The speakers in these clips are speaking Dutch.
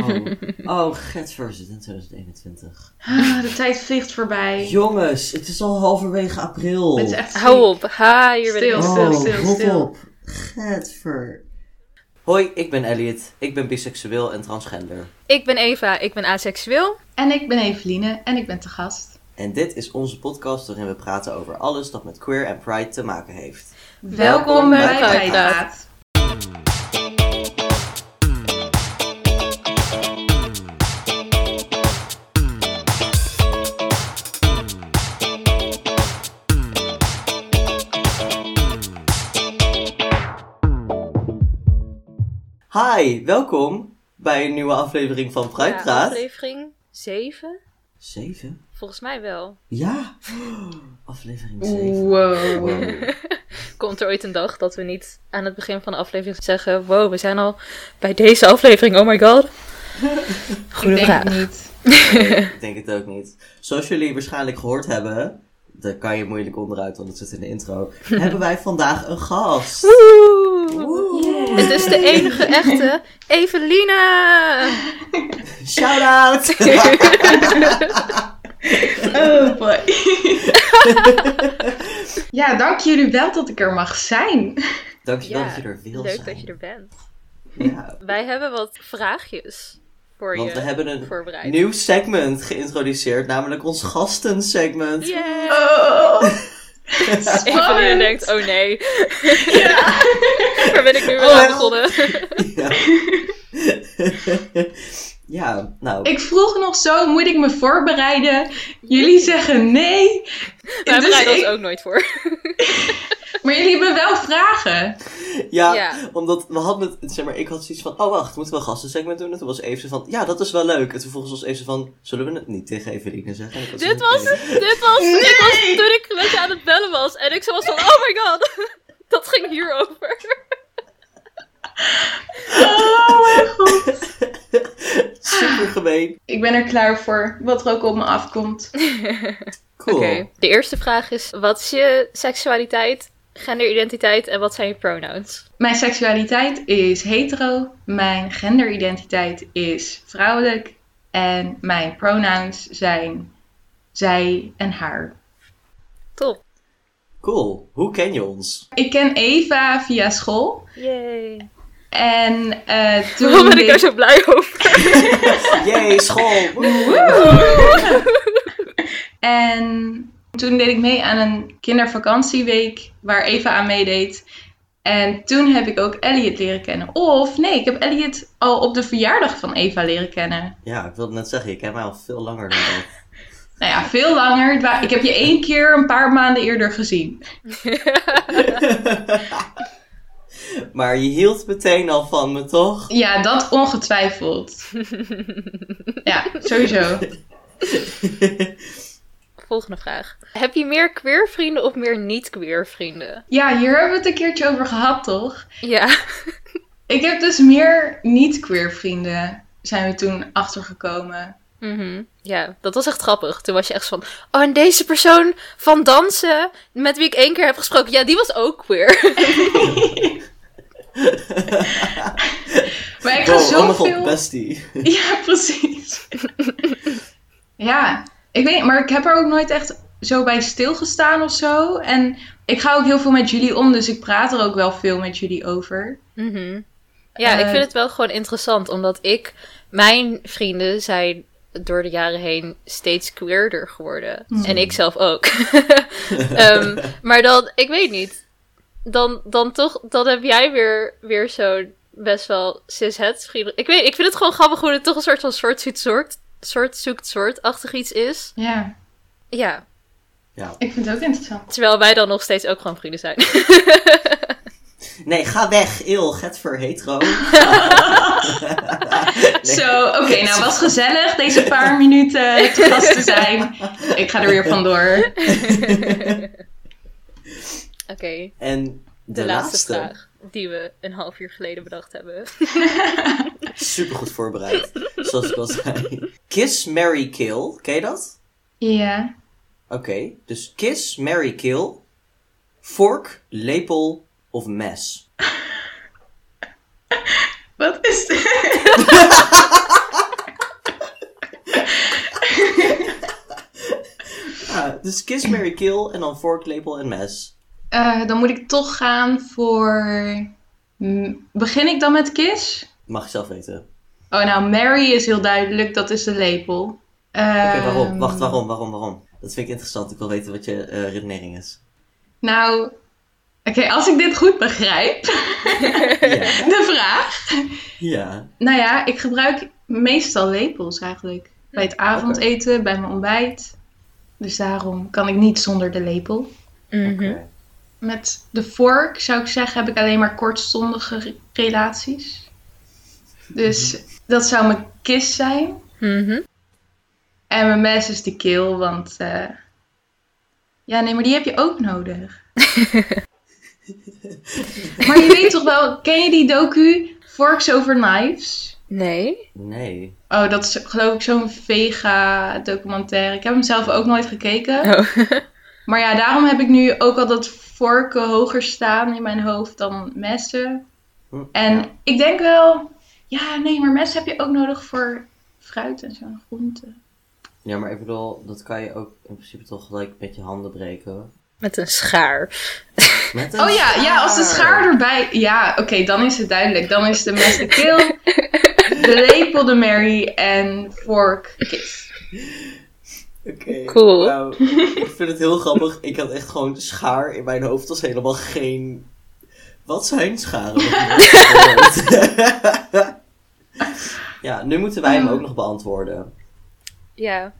Oh, oh Getver zit in 2021. Ah, de tijd vliegt voorbij. Jongens, het is al halverwege april. Het is echt Hou op. Ha, hier ben ik. Stil, oh, stil, stil, stil. op. Getver. Hoi, ik ben Elliot. Ik ben biseksueel en transgender. Ik ben Eva, ik ben aseksueel. En ik ben Eveline en ik ben te gast. En dit is onze podcast waarin we praten over alles dat met queer en pride te maken heeft. Welkom bij bij Vrijpraat. Hi, welkom bij een nieuwe aflevering van Pride Ja, Praat. aflevering 7? Zeven? Volgens mij wel. Ja, aflevering zeven. Wow. Wow. Komt er ooit een dag dat we niet aan het begin van de aflevering zeggen: Wow, we zijn al bij deze aflevering, oh my god. Goede ik denk vraag. het niet. Nee, ik denk het ook niet. Zoals jullie waarschijnlijk gehoord hebben, daar kan je moeilijk onderuit, want het zit in de intro, hebben wij vandaag een gast. Woe! Woe! Het is de enige echte Evelina! Shout out! Oh boy. ja, dank jullie wel dat ik er mag zijn. Dankjewel Ja, dat je er wil Leuk zijn. dat je er bent. Ja, Wij hebben wat vraagjes voor want je we hebben een voorbereid. nieuw segment geïntroduceerd, namelijk ons gastensegment. Yay! Oh. Spannend. denkt: Oh nee, Ja. waar ben ik nu weer Oh, aan begonnen? Ja. ja, nou. Ik vroeg nog zo, moet ik me voorbereiden? Jullie zeggen nee. Wij Dus bereiden ons ook nooit voor. Maar jullie hebben wel vragen. Ja, Ja. omdat we hadden het, zeg maar, ik had zoiets van, oh wacht, moeten we een gastensegment doen? En toen was Eve zo van, ja, dat is wel leuk. En toen volgens was Eve zo van, zullen we het niet tegen Eveline zeggen? Dit was, dit was, dit was Nee. toen ik met je aan het bellen was. En ik zo was van, oh my god. Dat ging hierover. Oh mijn god. Super gemeen. Ik ben er klaar voor, wat er ook op me afkomt. Cool. Oké. De eerste vraag is, wat is je seksualiteit, genderidentiteit en wat zijn je pronouns? Mijn seksualiteit is hetero. Mijn genderidentiteit is vrouwelijk. En mijn pronouns zijn zij en haar. Top. Cool. Hoe ken je ons? Ik ken Eva via school. Yay. En eh, toen. Waarom ben ik daar zo blij over? Yay, school! En toen deed ik mee aan een kindervakantieweek waar Eva aan meedeed. En toen heb ik ook Elliot leren kennen. Of nee, ik heb Elliot al op de verjaardag van Eva leren kennen. Ja, ik wilde net zeggen, je kent mij al veel langer dan dat. Nou ja, veel langer. Ik heb je één keer een paar maanden eerder gezien. maar je hield meteen al van me, toch? Ja, dat ongetwijfeld. Ja, sowieso. Volgende vraag. Heb je meer queer vrienden of meer niet-queer vrienden? Ja, hier hebben we het een keertje over gehad, toch? Ja. Ik heb dus meer niet-queer vrienden, zijn we toen achtergekomen. Mhm. Ja, dat was echt grappig. Toen was je echt van, oh en deze persoon van dansen, met wie ik één keer heb gesproken, ja, die was ook queer. Maar ik ga Wow, god, zoveel... bestie. Ja, precies. ja, ik weet maar ik heb er ook nooit echt zo bij stilgestaan of zo. En ik ga ook heel veel met jullie om, dus ik praat er ook wel veel met jullie over. Mhm. Ja, ik Eh, vind het wel gewoon interessant, omdat ik, mijn vrienden zijn door de jaren heen steeds queerder geworden. Hmm. En ik zelf ook. Ehm, maar dan, ik weet niet, dan, dan toch, dan heb jij weer, weer zo'n best wel cis-het vrienden. Ik weet, ik vind het gewoon grappig hoe het toch een soort van soort zoekt soort, soort zoekt soort-achtig iets is. Ja, Ja, Ja. ik vind het ook interessant. terwijl wij dan nog steeds ook gewoon vrienden zijn. Nee, ga weg, il, getver, hetero. Nee. Zo, oké, nou was gezellig deze paar minuten te gast te zijn. Ik ga er weer vandoor. Oké, En de, de, laatste, vraag die we een half uur geleden bedacht hebben. Super goed voorbereid, zoals ik al zei. Kiss, Mary, Kill. Ken je dat? Ja. Oké, dus kiss, Mary, kill. fork, lepel of mes. Wat is dit? Ah, dus kiss, Mary, kill en dan fork, lepel en mes. Eh, dan moet ik toch gaan voor... M- Begin ik dan met Kiss? Mag je zelf weten. Oh, nou, Mary is heel duidelijk. Dat is de lepel. Oké, Ehm, waarom? Wacht, waarom, waarom, waarom? Dat vind ik interessant. Ik wil weten wat je eh, redenering is. Nou, oké, als ik dit goed begrijp, Ja. de vraag. ja. Nou ja, ik gebruik meestal lepels eigenlijk. Bij het avondeten, bij mijn ontbijt. Dus daarom kan ik niet zonder de lepel. Mhm. Oké. Met de vork zou ik zeggen, heb ik alleen maar kortstondige re- relaties. Dus dat zou mijn kist zijn. Mhm. En mijn mes is de keel, want... eh, Ja, nee, maar die heb je ook nodig. maar je weet toch wel, ken je die docu Forks Over Knives? Nee. Nee. Oh, dat is geloof ik zo'n vega-documentaire. Ik heb hem zelf ook nooit gekeken. Oh. Maar ja, daarom heb ik nu ook al dat vorken hoger staan in mijn hoofd dan messen. En ja. ik denk wel, ja, nee, maar messen heb je ook nodig voor fruit en zo'n groente. Ja, maar ik bedoel, dat kan je ook in principe toch gelijk met je handen breken. Met een schaar. Met een Oh ja, ja, als de schaar erbij. Ja, oké, dan is het duidelijk. Dan is de mes de keel, de lepel de Mary en vork kiss. Oké. Cool. wauw. ik vind het heel grappig. Ik had echt gewoon schaar in mijn hoofd. als helemaal geen... Wat zijn scharen? Ja, nu moeten wij hem ook nog beantwoorden. Ja.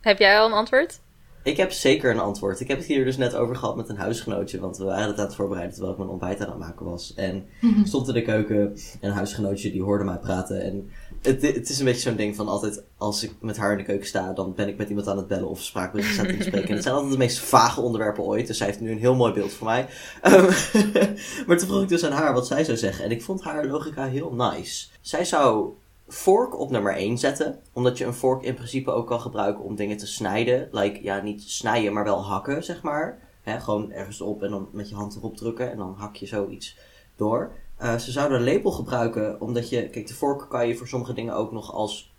Heb jij al een antwoord? Ik heb zeker een antwoord. Ik heb het hier dus net over gehad met een huisgenootje. Want we waren het aan het voorbereiden terwijl ik mijn ontbijt aan het maken was. En ik stond in de keuken en een huisgenootje die hoorde mij praten. En het, het is een beetje zo'n ding van altijd als ik met haar in de keuken sta, dan ben ik met iemand aan het bellen of spraakberichten staat in te spreken. En het zijn altijd de meest vage onderwerpen ooit. Dus zij heeft nu een heel mooi beeld van mij. Ehm, maar toen vroeg ik dus aan haar wat zij zou zeggen. En ik vond haar logica heel nice. Zij zou vork op nummer 1 zetten. Omdat je een vork in principe ook kan gebruiken om dingen te snijden. Like, ja, niet snijden, maar wel hakken, zeg maar. Hè, gewoon ergens op en dan met je hand erop drukken en dan hak je zoiets door. Eh, ze zouden een lepel gebruiken, omdat je... Kijk, de vork kan je voor sommige dingen ook nog als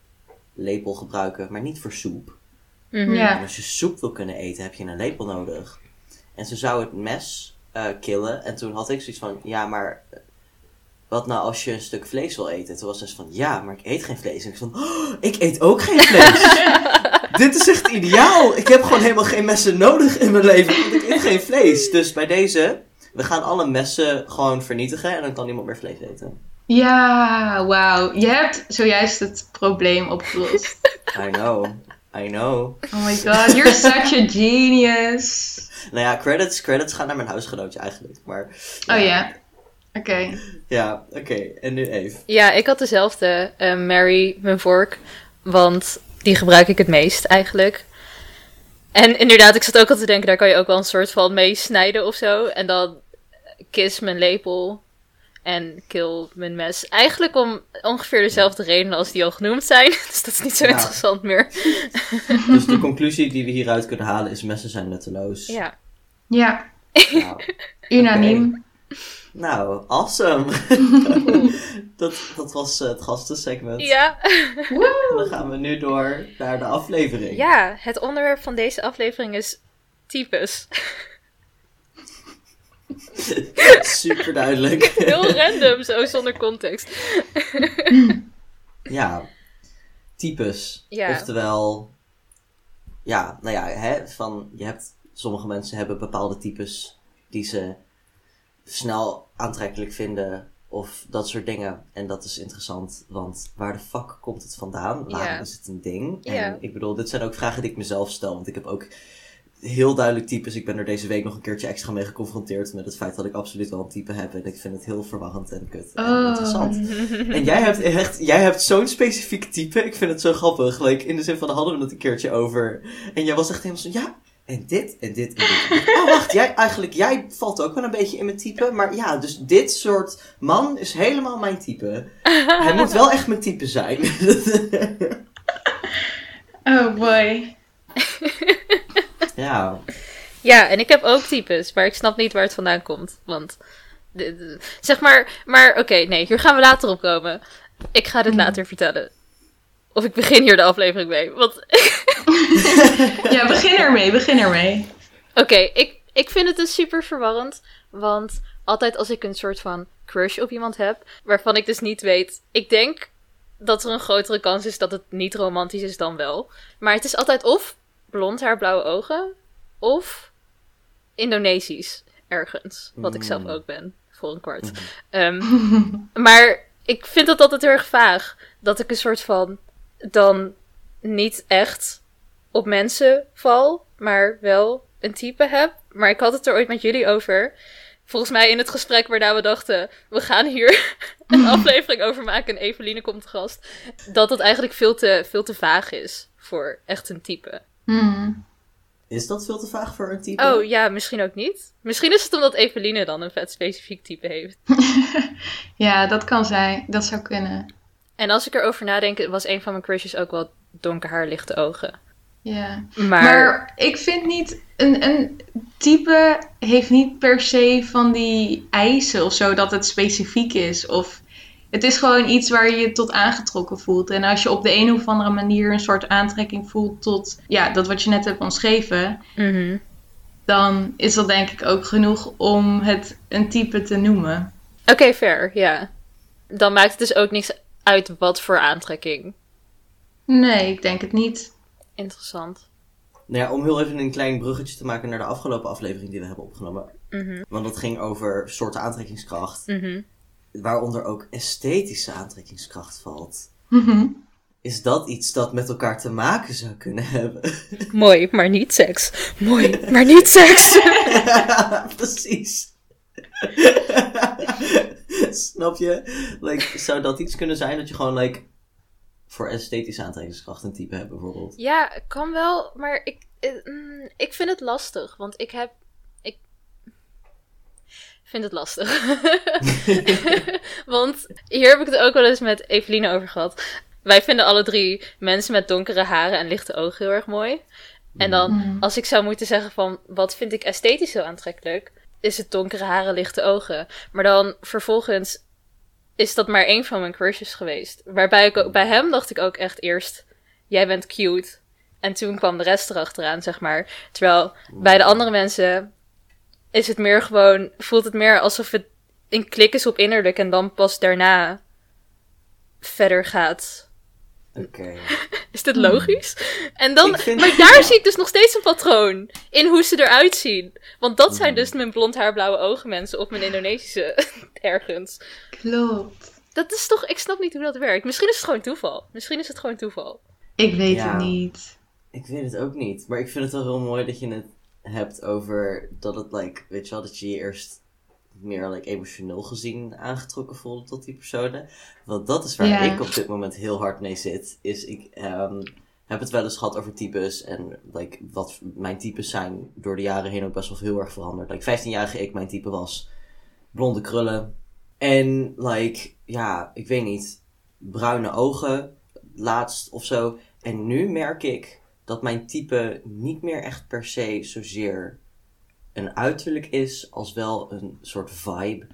lepel gebruiken, maar niet voor soep. Mhm. Ja. En als je soep wil kunnen eten, heb je een lepel nodig. En ze zou het mes eh, killen. En toen had ik zoiets van, ja, maar eh, wat nou als je een stuk vlees wil eten? Toen was ze van, ja, maar ik eet geen vlees. En ik van, oh, ik eet ook geen vlees. Dit is echt ideaal. Ik heb gewoon helemaal geen messen nodig in mijn leven, want ik eet geen vlees. Dus bij deze, we gaan alle messen gewoon vernietigen en dan kan niemand meer vlees eten. Ja, wauw. Je hebt zojuist het probleem opgelost. I know, I know. Oh my god, you're such a genius. Nou ja, credits, credits gaan naar mijn huisgenootje eigenlijk. Maar, Oh ja. Oké. Ja, oké. En nu Eve. Ja, ik had dezelfde. eh, Mary, mijn vork. Want die gebruik ik het meest eigenlijk. En inderdaad, ik zat ook al te denken, daar kan je ook wel een soort van mee snijden of zo. En dan kiss mijn lepel en kill mijn mes. Eigenlijk om ongeveer dezelfde redenen als die al genoemd zijn. Dus dat is niet zo Ja. interessant meer. Dus de conclusie die we hieruit kunnen halen is messen zijn nutteloos. Ja. Ja, Nou, unaniem. Nou awesome. dat, dat was eh, het gastensegment. Ja. En dan gaan we nu door naar de aflevering. ja, het onderwerp van deze aflevering is types. Super duidelijk. Heel random, zo zonder context. ja. Types. Ja. Oftewel, ja, nou ja, hè, van, je hebt, sommige mensen hebben bepaalde types die ze snel aantrekkelijk vinden of dat soort dingen. En dat is interessant, want waar de fuck komt het vandaan? Waarom is het een ding? En ik bedoel, dit zijn ook vragen die ik mezelf stel, want ik heb ook heel duidelijk types. Ik ben er deze week nog een keertje extra mee geconfronteerd met het feit dat ik absoluut wel een type heb. En ik vind het heel verwarrend en kut en Oh. interessant. En jij hebt echt, jij hebt zo'n specifiek type. Ik vind het zo grappig. Like, in de zin van, hadden we het een keertje over. En jij was echt helemaal zo, ja, en dit, en dit, en dit. Oh, wacht, jij, eigenlijk, jij valt ook wel een beetje in mijn type. Maar ja, dus dit soort man is helemaal mijn type. Hij moet wel echt mijn type zijn. Oh boy. ja, Ja, en ik heb ook types, maar ik snap niet waar het vandaan komt. Want, zeg maar, maar oké, nee, hier gaan we later op komen. Ik ga dit Hmm. later vertellen. Of ik begin hier de aflevering mee. Want Ja, begin ermee, begin ermee. Oké, ik, ik vind het dus super verwarrend. Want altijd als ik een soort van crush op iemand heb, waarvan ik dus niet weet. Ik denk dat er een grotere kans is dat het niet romantisch is dan wel. Maar het is altijd of blond haar, blauwe ogen, of Indonesisch ergens. Wat ik zelf Mm. ook ben, voor een kwart. Ehm, maar ik vind dat altijd heel erg vaag. Dat ik een soort van dan niet echt op mensen val, maar wel een type heb. Maar ik had het er ooit met jullie over. Volgens mij in het gesprek waarna we dachten, we gaan hier een aflevering over maken en Eveline komt te gast. Dat het eigenlijk veel te, veel te vaag is voor echt een type. Hmm. Is dat veel te vaag voor een type? Oh ja, misschien ook niet. Misschien is het omdat Eveline dan een vet specifiek type heeft. Ja, dat kan zijn. Dat zou kunnen. En als ik erover nadenk, was een van mijn crushes ook wel donker haar, lichte ogen. Ja. Maar, Maar ik vind niet, een, een type heeft niet per se van die eisen of zo dat het specifiek is. Of het is gewoon iets waar je je tot aangetrokken voelt. En als je op de een of andere manier een soort aantrekking voelt tot ja, dat wat je net hebt omschreven, Mhm. dan is dat denk ik ook genoeg om het een type te noemen. Oké, fair, ja. Dan maakt het dus ook niks uit wat voor aantrekking. Nee, ik denk het niet. Interessant. Nou ja, om heel even een klein bruggetje te maken naar de afgelopen aflevering die we hebben opgenomen. Mhm, Want dat ging over soorten aantrekkingskracht. mhm. Waaronder ook esthetische aantrekkingskracht valt. Mhm. Is dat iets dat met elkaar te maken zou kunnen hebben? Mooi, maar niet seks. Mooi, maar niet seks. Precies. Snap je? Like, zou dat iets kunnen zijn dat je gewoon like, voor esthetische aantrekkingskracht een type hebt bijvoorbeeld? ja, kan wel, maar ik, eh, mm, ik vind het lastig. Want ik heb. Ik vind het lastig. want hier heb ik het ook wel eens met Eveline over gehad. Wij vinden alle drie mensen met donkere haren en lichte ogen heel erg mooi. En dan, Mhm. als ik zou moeten zeggen van wat vind ik esthetisch zo aantrekkelijk, is het donkere haren, lichte ogen. Maar dan vervolgens is dat maar één van mijn crushes geweest. Waarbij ik ook, bij hem dacht ik ook echt eerst, jij bent cute. En toen kwam de rest erachteraan, zeg maar. Terwijl bij de andere mensen is het meer gewoon, voelt het meer alsof het een klik is op innerlijk en dan pas daarna verder gaat. Oké. Is dit logisch? En dan, vind- maar daar zie ik dus nog steeds een patroon in hoe ze eruit zien. Want dat zijn Mhm. dus mijn blond haar, blauwe ogen mensen of mijn Indonesische ergens. Klopt. Dat is toch, ik snap niet hoe dat werkt. Misschien is het gewoon toeval. Misschien is het gewoon toeval. Ik weet Ja. het niet. Ik weet het ook niet. Maar ik vind het wel heel mooi dat je het hebt over dat het, like, weet je wel, dat je je eerst meer like, emotioneel gezien aangetrokken voelde tot die personen. Want dat is waar Ja. ik op dit moment heel hard mee zit. Is ik ehm, heb het wel eens gehad over types en like, wat mijn types zijn door de jaren heen ook best wel heel erg veranderd. Like 15-jarige ik, mijn type was blonde krullen. En like, ja, ik weet niet, bruine ogen laatst of zo. En nu merk ik dat mijn type niet meer echt per se zozeer een uiterlijk is, als wel een soort vibe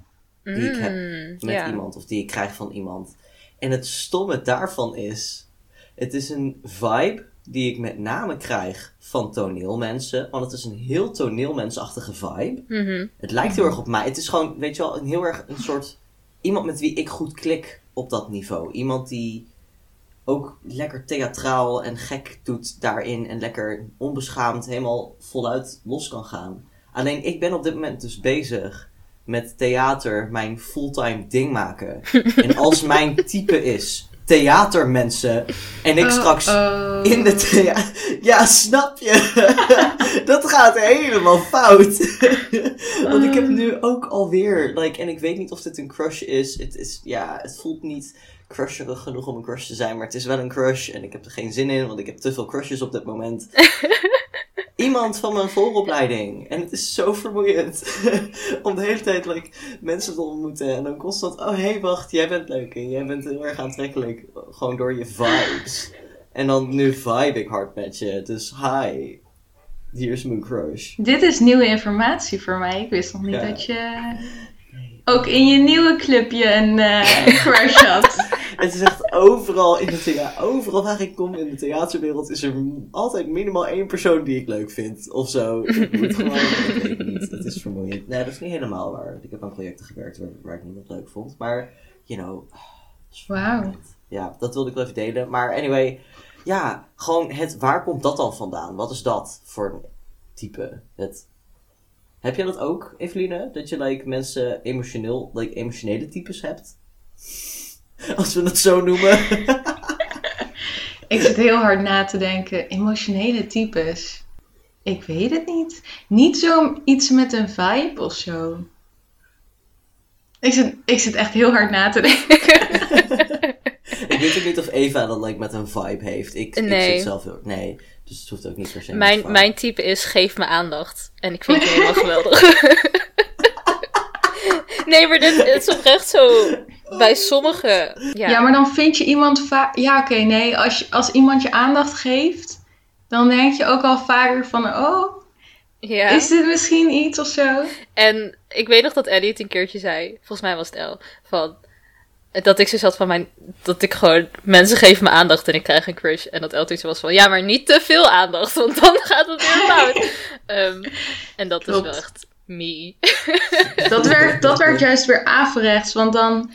Die ik heb Mm, met iemand of die ik krijg van iemand. En het stomme daarvan is, het is een vibe die ik met name krijg van toneelmensen, want het is een heel toneelmensachtige vibe. Mhm. Het lijkt heel erg op mij. Het is gewoon, weet je wel, een heel erg een soort iemand met wie ik goed klik op dat niveau. Iemand die ook lekker theatraal en gek doet daarin en lekker onbeschaamd helemaal voluit los kan gaan. Alleen ik ben op dit moment dus bezig met theater mijn fulltime ding maken. en als mijn type is theatermensen en ik Oh, straks oh. in de thea... Ja, snap je? dat gaat helemaal fout. Want ik heb nu ook alweer... Like, en ik weet niet of dit een crush is. Het is... Ja, het voelt niet crusherig genoeg om een crush te zijn. Maar het is wel een crush. En ik heb er geen zin in. Want ik heb te veel crushes op dit moment. Iemand van mijn vooropleiding. En het is zo vermoeiend. om de hele tijd like, mensen te ontmoeten. En dan constant... Oh, hé, hey, wacht. Jij bent leuk. En jij bent heel erg aantrekkelijk. Gewoon door je vibes. En dan nu vibe ik hard met je. Dus hi. Hier is mijn crush. Dit is nieuwe informatie voor mij. Ik wist nog niet Ja. dat je ook in je nieuwe clubje een eh, crush had. Het is echt overal in de thea overal waar ik kom in de theaterwereld is er altijd minimaal één persoon die ik leuk vind. Of zo. Ik moet gewoon, ik weet het niet. Dat is vermoeiend. Nee, dat is niet helemaal waar. Ik heb aan projecten gewerkt waar, waar ik niemand leuk vond. Maar, you know. Wauw. Ja, dat wilde ik wel even delen. Maar anyway, ja, gewoon het, waar komt dat dan vandaan? Wat is dat voor een type? Het, heb jij dat ook, Eveline? Dat je like, mensen emotioneel, like, emotionele types hebt? Als we het zo noemen. Ik zit heel hard na te denken. Emotionele types. Ik weet het niet. Niet zo iets met een vibe of zo. Ik zit, ik zit echt heel hard na te denken. ik weet ook niet of Eva dat like, met een vibe heeft. Ik, ik Nee. zit zelf heel... Nee, dus het hoeft ook niet per se Mijn, mijn type is geef me aandacht. En ik vind het helemaal geweldig. nee, maar dit het is oprecht zo bij sommigen. Ja, Ja, maar dan vind je iemand vaak. Ja, oké, nee. Als, je, als iemand je aandacht geeft, dan denk je ook al vaker van: oh, ja. is dit misschien iets of zo? En ik weet nog dat Ellie het een keertje zei. Volgens mij was het El. Van, dat ik zo zat van mijn... Dat ik gewoon... Mensen geven me aandacht en ik krijg een crush. En dat El toen zo was van... Ja, maar niet te veel aandacht. Want dan gaat het weer fout. Ehm, en dat is wel echt me. Dat werkt, dat werkt juist weer averechts, want dan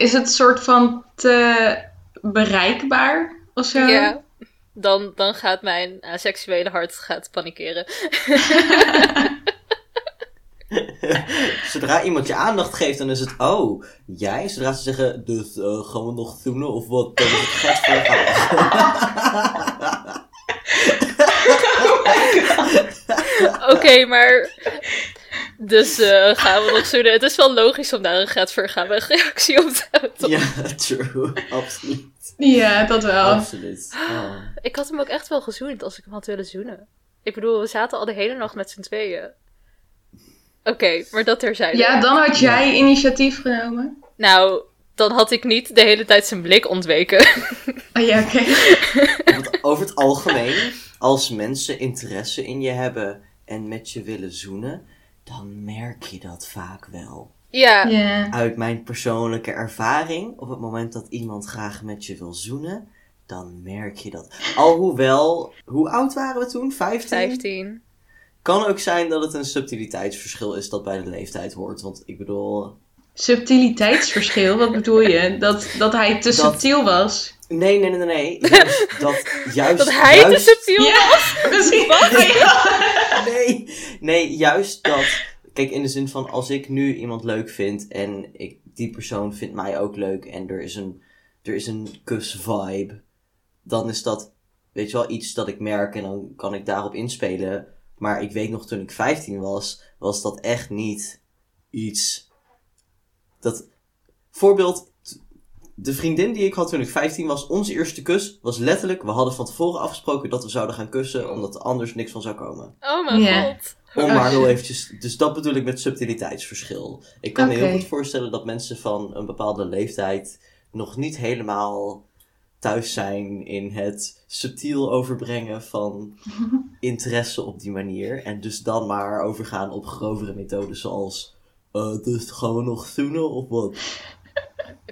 is het soort van te bereikbaar of zo. Ja. Dan, dan gaat mijn seksuele hart gaat panikeren. Zodra iemand je aandacht geeft, dan is het, oh, jij? Zodra ze zeggen, dus eh, gaan we nog zoenen of wat? Dan is het vet verhaal. Oké, maar... Dus eh, gaan we nog zoenen. Het is wel logisch om daar een reactie op te hebben. toch? ja, true. Absoluut. Ja, dat wel. Absoluut. Oh. Ik had hem ook echt wel gezoend als ik hem had willen zoenen. Ik bedoel, we zaten al de hele nacht met z'n tweeën. Oké, maar dat terzijde. Ja, dan had jij initiatief genomen. Nou, dan had ik niet de hele tijd zijn blik ontweken. Oh ja, oké. Over het algemeen, als mensen interesse in je hebben en met je willen zoenen, dan merk je dat vaak wel. ja, Ja. Uit mijn persoonlijke ervaring, op het moment dat iemand graag met je wil zoenen, dan merk je dat. Alhoewel, hoe oud waren we toen? 15? 15. Kan ook zijn dat het een subtiliteitsverschil is dat bij de leeftijd hoort. Want ik bedoel. Subtiliteitsverschil, wat bedoel je? Dat, dat hij te Dat- subtiel was. Nee, nee, nee, nee. Juist dat. Juist, Dat hij te juist, subtiel Ja, misschien. Oh, ja. Nee, nee, juist dat. Kijk, in de zin van als ik nu iemand leuk vind en ik, die persoon vindt mij ook leuk en er is een, er is een kus-vibe, dan is dat, weet je wel, iets dat ik merk en dan kan ik daarop inspelen. Maar ik weet nog toen ik 15 was, was dat echt niet iets. Dat. Voorbeeld. De vriendin die ik had toen ik 15 was, onze eerste kus was letterlijk. We hadden van tevoren afgesproken dat we zouden gaan kussen, omdat er anders niks van zou komen. Oh mijn god. Om Oh, maar heel eventjes, dus dat bedoel ik met subtiliteitsverschil. Ik kan me heel goed voorstellen dat mensen van een bepaalde leeftijd nog niet helemaal thuis zijn in het subtiel overbrengen van interesse op die manier. En dus dan maar overgaan op grovere methodes zoals, eh, dus gaan we nog zoenen of wat?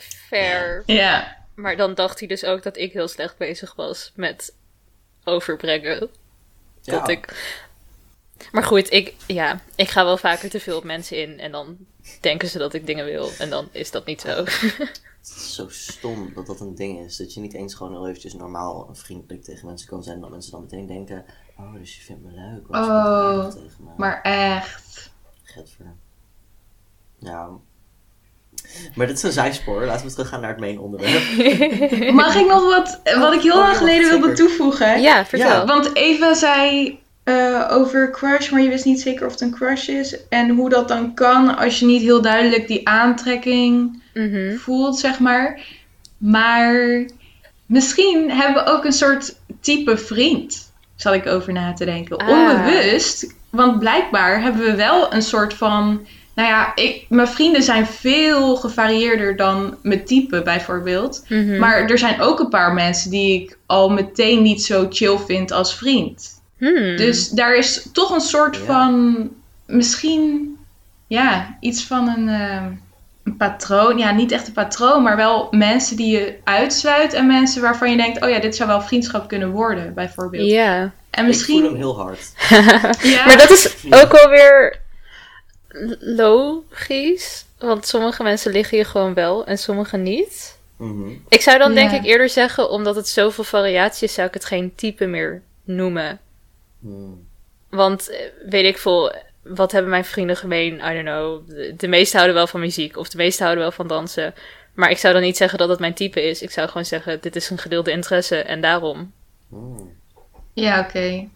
Fair. Ja. Maar dan dacht hij dus ook dat ik heel slecht bezig was met overbrengen. Dat Ja. ik... Maar goed, ik, ja, ik ga wel vaker te veel op mensen in. En dan denken ze dat ik dingen wil. En dan is dat niet zo. Het is zo stom dat dat een ding is. Dat je niet eens gewoon heel eventjes normaal en vriendelijk tegen mensen kan zijn. En dat mensen dan meteen denken, oh, dus je vindt me leuk. Oh, aardig tegen me. Maar echt. Ja. Maar dit is een zijspoor. Laten we teruggaan naar het main onderwerp. Mag ik nog wat, wat ik heel Oh, lang geleden wilde toevoegen? ja, vertel. Ja. Want Eva zei eh, over crush, maar je wist niet zeker of het een crush is. En hoe dat dan kan als je niet heel duidelijk die aantrekking Mhm. voelt, zeg maar. Maar misschien hebben we ook een soort type vriend, zal ik over na te denken. Ah. Onbewust, want blijkbaar hebben we wel een soort van... Nou ja, ik, mijn vrienden zijn veel gevarieerder dan mijn type bijvoorbeeld. Mhm. Maar er zijn ook een paar mensen die ik al meteen niet zo chill vind als vriend. Hmm. Dus daar is toch een soort Ja. van, misschien, ja, iets van een eh, een patroon. Ja, niet echt een patroon, maar wel mensen die je uitsluit. En mensen waarvan je denkt, oh ja, dit zou wel vriendschap kunnen worden, bijvoorbeeld. Ja. En Ik voel misschien... hem heel hard. Ja, Maar dat is ook wel weer logisch. Want sommige mensen liggen je gewoon wel en sommige niet. Mhm. Ik zou dan denk ik eerder zeggen, omdat het zoveel variatie is, zou ik het geen type meer noemen. Hmm. Want eh, weet ik veel, wat hebben mijn vrienden gemeen? I don't know. De, de meesten houden wel van muziek of de meesten houden wel van dansen. Maar ik zou dan niet zeggen dat het mijn type is. Ik zou gewoon zeggen, dit is een gedeelde interesse en daarom. Hmm. Ja, oké.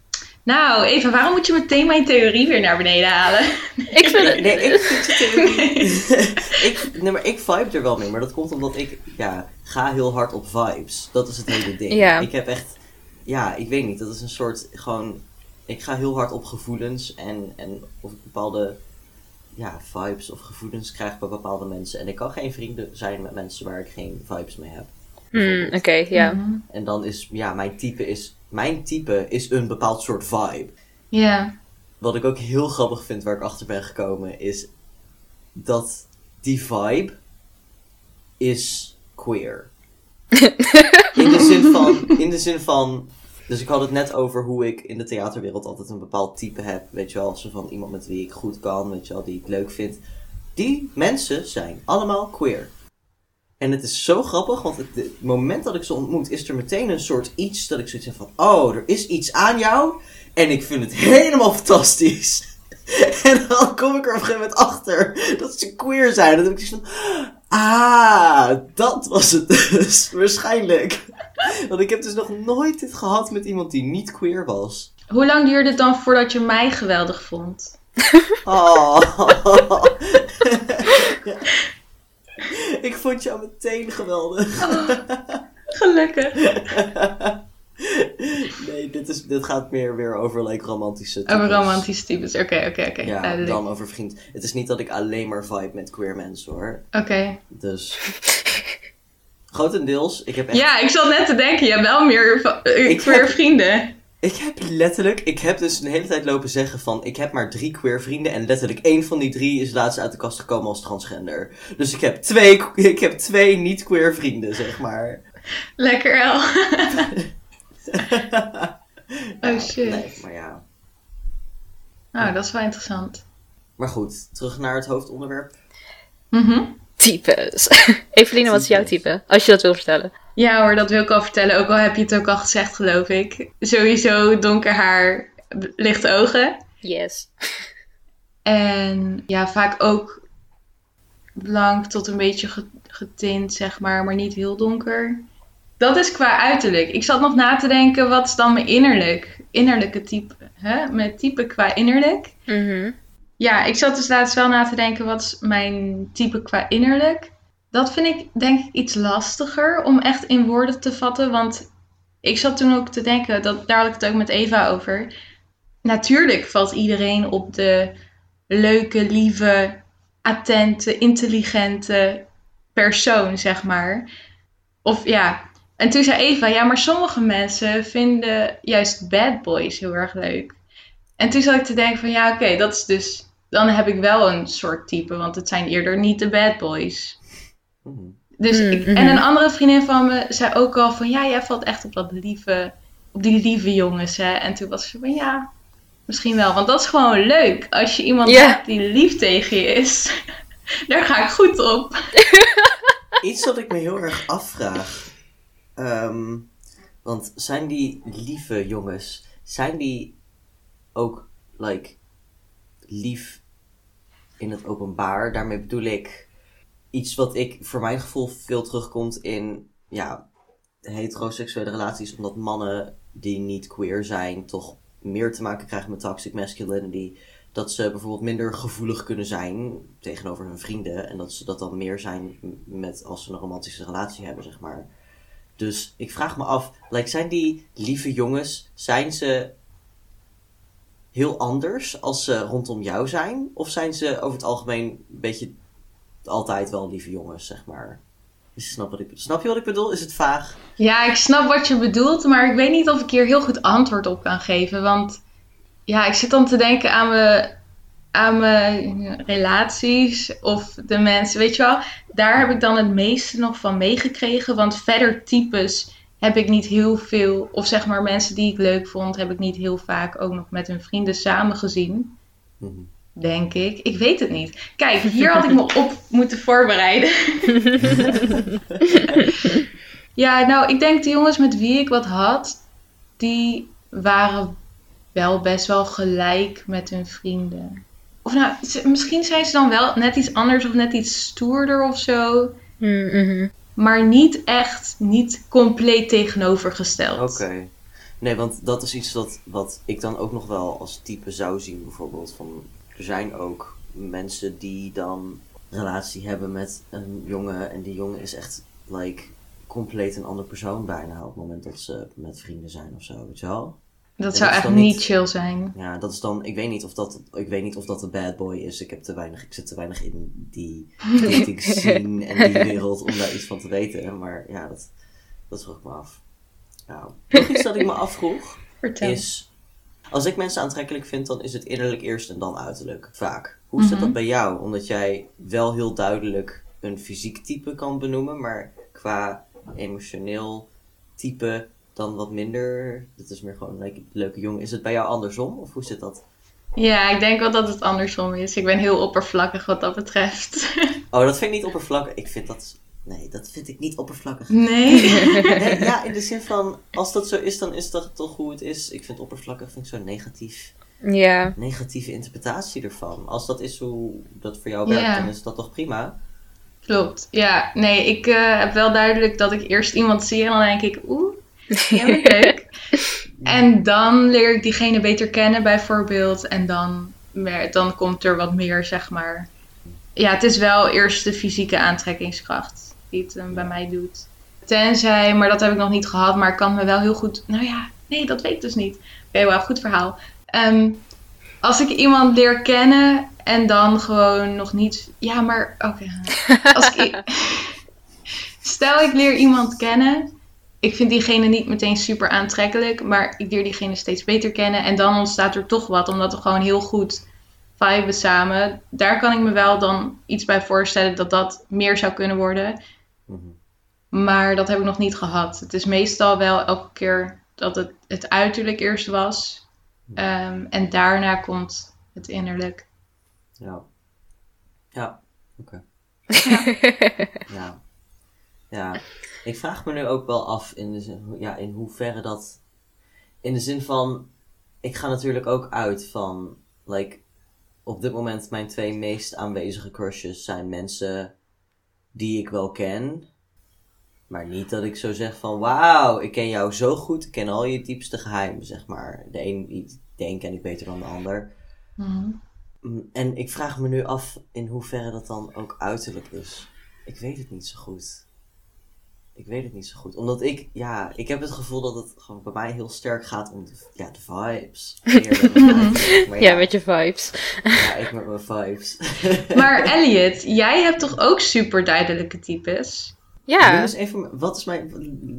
Nou, Eva, waarom moet je meteen mijn theorie weer naar beneden halen? Ik vind het... Nee, ik vind theorie... ik, nee, maar ik vibe er wel mee. Maar dat komt omdat ik ja, ga heel hard op vibes. Dat is het hele ding. Ja. Ik heb echt... Ja, ik weet niet. Dat is een soort gewoon... Ik ga heel hard op gevoelens. En, en of ik bepaalde ja, vibes of gevoelens krijg bij bepaalde mensen. En ik kan geen vrienden zijn met mensen waar ik geen vibes mee heb. Hmm, Oké, ja. Mhm. En dan is... Ja, mijn type is... Mijn type is een bepaald soort vibe. Ja. Wat ik ook heel grappig vind, waar ik achter ben gekomen, is dat die vibe is queer. In de zin van, in de zin van, dus ik had het net over hoe ik in de theaterwereld altijd een bepaald type heb, weet je wel, zo van iemand met wie ik goed kan, weet je wel, die ik leuk vind. Die mensen zijn allemaal queer. En het is zo grappig, want het, het moment dat ik ze ontmoet, is er meteen een soort iets dat ik zoiets heb van, oh, er is iets aan jou. En ik vind het helemaal fantastisch. En dan kom ik er op een gegeven moment achter dat ze queer zijn. Dan heb ik zoiets van, ah, dat was het dus, waarschijnlijk. Want ik heb dus nog nooit dit gehad met iemand die niet queer was. Hoe lang duurde het dan voordat je mij geweldig vond? Oh. Ik vond jou meteen geweldig. Gelukkig. Nee, dit, is, dit gaat meer weer over like, romantische Over types. romantische types. Oké, oké, oké. Ja, Duidelijk. dan over vriend. Het is niet dat ik alleen maar vibe met queer mensen hoor. Oké. Dus. Grotendeels. Ik heb echt. Ja, ik zat net te denken, je hebt wel meer eh, queer heb- vrienden. Ik heb letterlijk. Ik heb dus een hele tijd lopen zeggen van. Ik heb maar drie queer vrienden. En letterlijk één van die drie is laatst uit de kast gekomen als transgender. Dus ik heb twee, ik heb twee niet-queer vrienden, zeg maar. Lekker wel. Oh shit. Nee, maar ja. Nou, dat is wel interessant. Maar goed, terug naar het hoofdonderwerp. Mhm. Types. Eveline, wat is jouw type? Als je dat wil vertellen. Ja hoor, dat wil ik al vertellen. Ook al heb je het ook al gezegd, geloof ik. Sowieso donker haar, lichte ogen. Yes. En ja, vaak ook blank tot een beetje ge- getint, zeg maar, maar niet heel donker. Dat is qua uiterlijk. Ik zat nog na te denken, wat is dan mijn innerlijk? Innerlijke type. Hè? Mijn type qua innerlijk. Mhm. Ja, ik zat dus laatst wel na te denken, wat is mijn type qua innerlijk? Dat vind ik denk ik iets lastiger om echt in woorden te vatten. Want ik zat toen ook te denken, dat, daar had ik het ook met Eva over. Natuurlijk valt iedereen op de leuke, lieve, attente, intelligente persoon, zeg maar. Of ja, en toen zei Eva, ja, maar sommige mensen vinden juist bad boys heel erg leuk. En toen zat ik te denken van, ja, oké, dat is dus... Dan heb ik wel een soort type, want het zijn eerder niet de bad boys. Mhm. Dus Mm, ik, mhm. En een andere vriendin van me zei ook al van, ja, jij valt echt op dat lieve, op die lieve jongens, hè. En toen was ze van, ja, misschien wel. Want dat is gewoon leuk. Als je iemand hebt die lief tegen je is, daar ga ik goed op. Iets dat ik me heel erg afvraag. Ehm, want zijn die lieve jongens, zijn die ook, like, lief in het openbaar? Daarmee bedoel ik iets wat ik voor mijn gevoel veel terugkomt in, ja, heteroseksuele relaties. Omdat mannen die niet queer zijn toch meer te maken krijgen met toxic masculinity. Dat ze bijvoorbeeld minder gevoelig kunnen zijn tegenover hun vrienden. En dat ze dat dan meer zijn met als ze een romantische relatie hebben, zeg maar. Dus ik vraag me af, like, zijn die lieve jongens, zijn ze heel anders als ze rondom jou zijn? Of zijn ze over het algemeen een beetje altijd wel lieve jongens, zeg maar? Snapt wat ik, snap je wat ik bedoel? Is het vaag? Ja, ik snap wat je bedoelt, maar ik weet niet of ik hier heel goed antwoord op kan geven. Want ja, ik zit dan te denken aan mijn aan mijn relaties of de mensen, weet je wel, daar heb ik dan het meeste nog van meegekregen. Want verder types heb ik niet heel veel, of zeg maar mensen die ik leuk vond, heb ik niet heel vaak ook nog met hun vrienden samen gezien. Mhm. Denk ik. Ik weet het niet. Kijk, hier had ik me op moeten voorbereiden. ja, nou, ik denk de jongens met wie ik wat had, die waren wel best wel gelijk met hun vrienden. Of nou, ze- misschien zijn ze dan wel net iets anders of net iets stoerder of zo. Mhm. Maar niet echt, niet compleet tegenovergesteld. Oké. Nee, want dat is iets wat, wat ik dan ook nog wel als type zou zien, bijvoorbeeld. Van, er zijn ook mensen die dan relatie hebben met een jongen en die jongen is echt, like, compleet een andere persoon bijna op het moment dat ze met vrienden zijn of zo, weet? Dat En zou dat echt niet chill zijn. Ja, dat is dan, ik weet niet of dat, ik weet niet of dat een bad boy is. Ik heb te weinig, ik zit te weinig in die dating scene en die wereld om daar iets van te weten. Maar ja, dat, dat vroeg ik me af. Nou, nog iets dat ik me afvroeg Vertel. is, als ik mensen aantrekkelijk vind, dan is het innerlijk eerst en dan uiterlijk. Vaak. Hoe zit Mhm. dat bij jou? Omdat jij wel heel duidelijk een fysiek type kan benoemen, maar qua emotioneel type dan wat minder. Dat is meer gewoon een leuke jongen. Is het bij jou andersom? Of hoe zit dat? Ja, ik denk wel dat het andersom is. Ik ben heel oppervlakkig wat dat betreft. Oh, dat vind ik niet oppervlakkig. Ik vind dat. Nee, dat vind ik niet oppervlakkig. nee. Nee, ja, in de zin van, als dat zo is, dan is dat toch hoe het is. Ik vind oppervlakkig vind ik zo negatief. Ja. Negatieve interpretatie ervan. Als dat is hoe dat voor jou werkt, Ja. dan is dat toch prima? Klopt. Ja, nee, ik eh, heb wel duidelijk dat ik eerst iemand zie en dan denk ik, oeh, leuk. En dan leer ik diegene beter kennen bijvoorbeeld. En dan, dan komt er wat meer, zeg maar. Ja, het is wel eerst de fysieke aantrekkingskracht die het eh, bij mij doet. Tenzij, maar dat heb ik nog niet gehad, maar ik kan me wel heel goed... Nou ja, nee, dat weet ik dus niet. Oké, wel, goed verhaal. Ehm, als ik iemand leer kennen en dan gewoon nog niet... Ja, maar oké. Stel, ik leer iemand kennen. Ik vind diegene niet meteen super aantrekkelijk, maar ik leer diegene steeds beter kennen. En dan ontstaat er toch wat, omdat we gewoon heel goed viben samen. Daar kan ik me wel dan iets bij voorstellen dat dat meer zou kunnen worden. Mhm. Maar dat heb ik nog niet gehad. Het is meestal wel elke keer dat het, het uiterlijk eerst was. Ehm, en daarna komt het innerlijk. Ja. Ja, oké. Ja. Ja. Ik vraag me nu ook wel af in, de zin, ja, in hoeverre dat. In de zin van. Ik ga natuurlijk ook uit van. Like, op dit moment mijn twee meest aanwezige crushes zijn mensen die ik wel ken. Maar niet dat ik zo zeg van wauw, ik ken jou zo goed, ik ken al je diepste geheimen, zeg maar. De een, de een ken ik beter dan de ander. Mhm. Mm, En ik vraag me nu af in hoeverre dat dan ook uiterlijk is. Ik weet het niet zo goed. Ik weet het niet zo goed. Omdat ik, ja, ik heb het gevoel dat het gewoon bij mij heel sterk gaat om de, ja, de vibes. Maar Ja, met je vibes. ja, ik met mijn vibes. Maar Elliot, jij hebt toch ook super duidelijke types? Noem Ja. eens even, wat is mijn,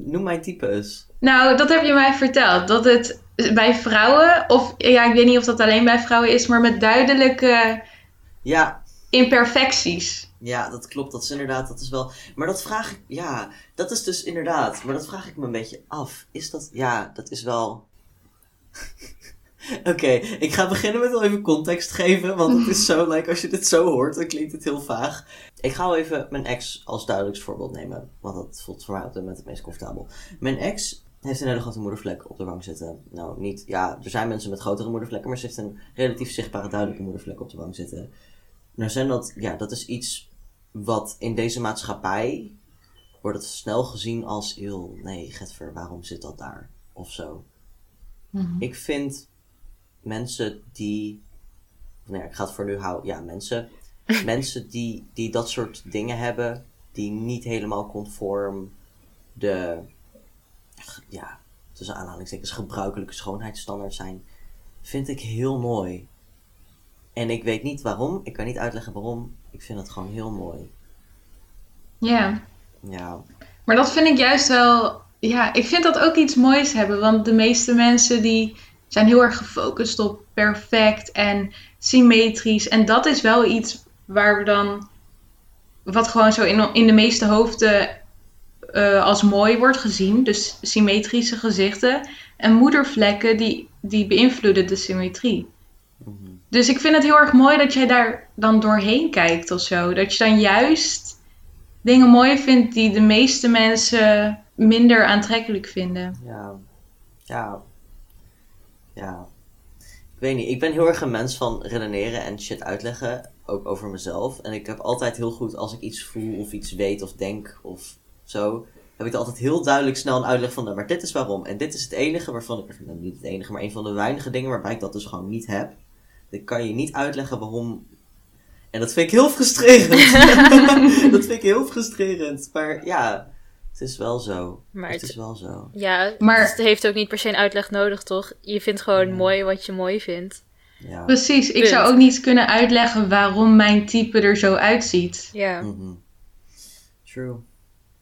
noem mijn type eens. Nou, dat heb je mij verteld. Dat het bij vrouwen, of ja, ik weet niet of dat alleen bij vrouwen is, maar met duidelijke Ja, imperfecties. Ja, dat klopt. Dat is inderdaad, dat is wel. Maar dat vraag ik, ja, dat is dus inderdaad. Maar dat vraag ik me een beetje af. Is dat, ja, dat is wel. Oké, ik ga beginnen met wel even context geven. Want het is zo, like, als je dit zo hoort, dan klinkt het heel vaag. Ik ga wel even mijn ex als duidelijkst voorbeeld nemen. Want dat voelt voor mij op dit moment het meest comfortabel. Mijn ex heeft een hele grote moedervlek op de wang zitten. Nou, niet, ja, er zijn mensen met grotere moedervlekken, maar ze heeft een relatief zichtbare, duidelijke moedervlek op de wang zitten. Nou zijn dat, ja, dat is iets wat in deze maatschappij wordt het snel gezien als heel, nee, Getver, waarom zit dat daar? Of zo. Ik vind mensen die, ja, ik ga het voor nu houden, ja, mensen, mensen die, die dat soort dingen hebben, die niet helemaal conform de, ja, tussen aanhalingstekens gebruikelijke schoonheidsstandaard zijn, vind ik heel mooi. En ik weet niet waarom, ik kan niet uitleggen waarom, ik vind het gewoon heel mooi. Ja, Ja, maar dat vind ik juist wel. Ja, ik vind dat ook iets moois hebben. Want de meeste mensen die zijn heel erg gefocust op perfect. En symmetrisch. En dat is wel iets waar we dan, wat gewoon zo in, in de meeste hoofden eh, als mooi wordt gezien. Dus symmetrische gezichten. En moedervlekken die, die beïnvloeden de symmetrie. Mhm. Dus ik vind het heel erg mooi dat jij daar dan doorheen kijkt of zo. Dat je dan juist dingen mooi vindt die de meeste mensen minder aantrekkelijk vinden. Ja. Ja. Ja. Ik weet niet. Ik ben heel erg een mens van redeneren en shit uitleggen. Ook over mezelf. En ik heb altijd heel goed als ik iets voel of iets weet of denk of zo. Heb ik altijd heel duidelijk snel een uitleg van. Nou, maar dit is waarom. En dit is het enige waarvan ik. Nou, niet het enige, maar een van de weinige dingen waarbij ik dat dus gewoon niet heb. Dan kan je niet uitleggen waarom. En dat vind ik heel frustrerend. dat vind ik heel frustrerend. Maar ja, het is wel zo. Maar het het- is wel zo. Ja, Maar- dus het heeft ook niet per se een uitleg nodig, toch? Je vindt gewoon Ja. mooi wat je mooi vindt. Ja. Precies, ik Punt. zou ook niet kunnen uitleggen waarom mijn type er zo uitziet. Ja. Mhm. True.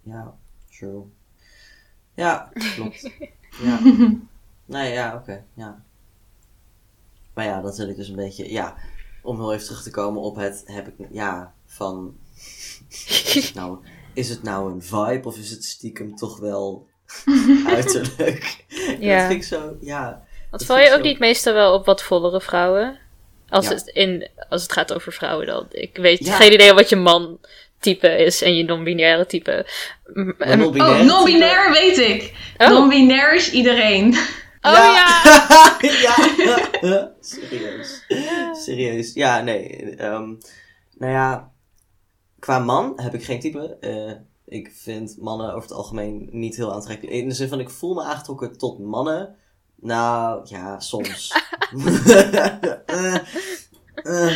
Ja, true. Ja, klopt. ja. Nee, ja, oké. ja. Maar ja, dat wil ik dus een beetje... Ja, om heel even terug te komen op het... Heb ik... Ja, van... Is het nou, is het nou een vibe of is het stiekem toch wel uiterlijk? Ja. Dat vind ik zo... Ja. Want val je ook zo- niet meestal wel op wat vollere vrouwen? Als, Ja. het, in, als het gaat over vrouwen dan. Ik weet Ja. geen idee wat je man type is en je non-binaire type. Em- non-binair Oh, non-binair weet ik. Oh, Non-binair is iedereen. oh ja! ja. Serieus. Serieus. Ja, nee. ehm, nou ja, qua man heb ik geen type. Eh, ik vind mannen over het algemeen niet heel aantrekkelijk. In de zin van, ik voel me aangetrokken tot mannen. Nou, ja, soms. Eh,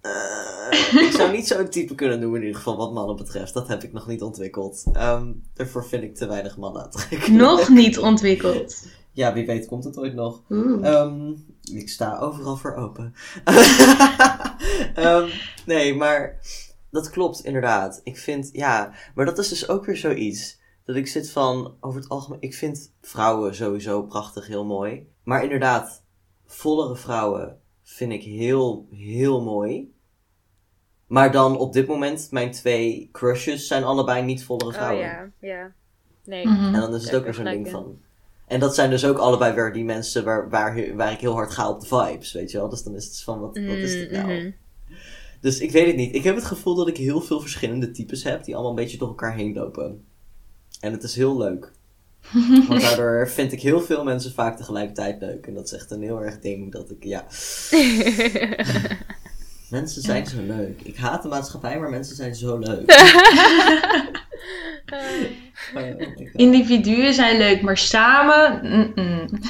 eh, ik zou niet zo'n type kunnen noemen in ieder geval wat mannen betreft. Dat heb ik nog niet ontwikkeld. Ehm, daarvoor vind ik te weinig mannen aantrekkelijk. Nog niet ontwikkeld. Ja, wie weet komt het ooit nog. Oeh. Ehm, ik sta overal voor open. Ehm, nee, maar dat klopt inderdaad. Ik vind, ja, maar dat is dus ook weer zoiets. Dat ik zit van, over het algemeen, ik vind vrouwen sowieso prachtig, heel mooi. Maar inderdaad, vollere vrouwen vind ik heel, heel mooi. Maar dan op dit moment, mijn twee crushes zijn allebei niet vollere Oh vrouwen. ja, ja. Nee. Mhm. En dan is het ook weer zo'n ding van. En dat zijn dus ook allebei weer die mensen waar, waar, waar ik heel hard ga op de vibes, weet je wel. Dus dan is het van, wat, wat is dit nou? Mhm. Dus ik weet het niet. Ik heb het gevoel dat ik heel veel verschillende types heb, die allemaal een beetje door elkaar heen lopen. En het is heel leuk. Want daardoor vind ik heel veel mensen vaak tegelijkertijd leuk. En dat is echt een heel erg ding dat ik, ja. Mensen zijn zo leuk. Ik haat de maatschappij, maar mensen zijn zo leuk. Oh my God. Individuen zijn leuk, maar samen.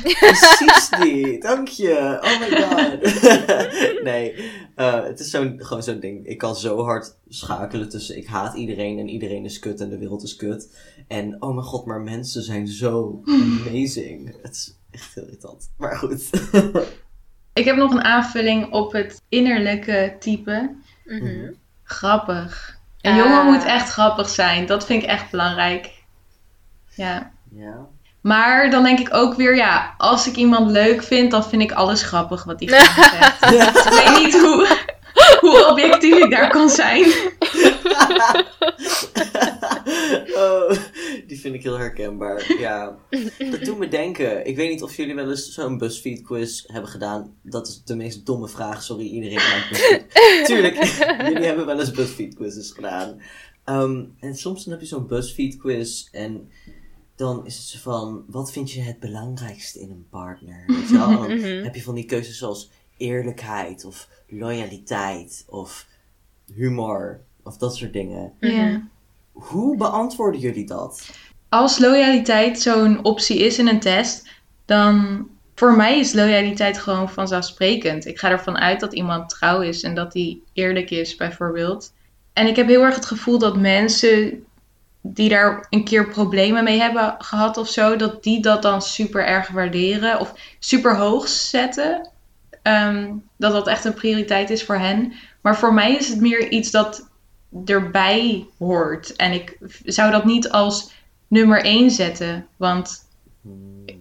Precies die, dank je. Oh my god. nee, eh, het is zo'n, gewoon zo'n ding. Ik kan zo hard schakelen tussen ik haat iedereen en iedereen is kut en de wereld is kut. En oh mijn god, maar mensen zijn zo amazing. Het is echt heel irritant. Maar goed. Ik heb nog een aanvulling op het innerlijke type. Mhm. Grappig. Een jongen moet echt grappig zijn. Dat vind ik echt belangrijk. Ja. ja. Maar dan denk ik ook weer, ja, als ik iemand leuk vind, dan vind ik alles grappig wat diegene zegt. Dus ik weet niet hoe, hoe objectief ik daar kan zijn. oh, die vind ik heel herkenbaar. Ja, dat doet me denken. Ik weet niet of jullie wel eens zo'n BuzzFeed quiz hebben gedaan. Dat is de meest domme vraag. Sorry, iedereen maakt BuzzFeed. Tuurlijk, jullie hebben wel eens BuzzFeed quizzes gedaan. Ehm, en soms dan heb je zo'n BuzzFeed quiz en dan is het zo van, wat vind je het belangrijkste in een partner? Weet je wel? En dan Mhm. heb je van die keuzes zoals eerlijkheid of loyaliteit of humor of dat soort dingen. Ja. Hoe beantwoorden jullie dat? Als loyaliteit zo'n optie is in een test, dan voor mij is loyaliteit gewoon vanzelfsprekend. Ik ga ervan uit dat iemand trouw is en dat hij eerlijk is, bijvoorbeeld. En ik heb heel erg het gevoel dat mensen die daar een keer problemen mee hebben gehad of zo, dat die dat dan super erg waarderen of super hoog zetten. Ehm, dat dat echt een prioriteit is voor hen. Maar voor mij is het meer iets dat erbij hoort. En ik zou dat niet als nummer één zetten. Want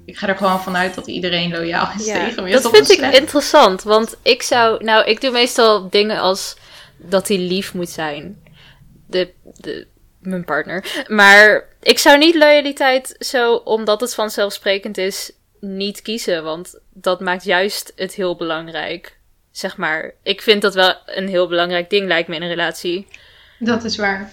Ik ga er gewoon vanuit dat iedereen loyaal is tegen me. dat vind ik slecht? interessant. Want ik zou... Nou, ik doe meestal dingen als dat hij lief moet zijn. De, de, mijn partner. Maar ik zou niet loyaliteit zo, omdat het vanzelfsprekend is, niet kiezen. Want dat maakt juist het heel belangrijk. Zeg maar. Ik vind dat wel een heel belangrijk ding, lijkt me in een relatie. Dat is waar.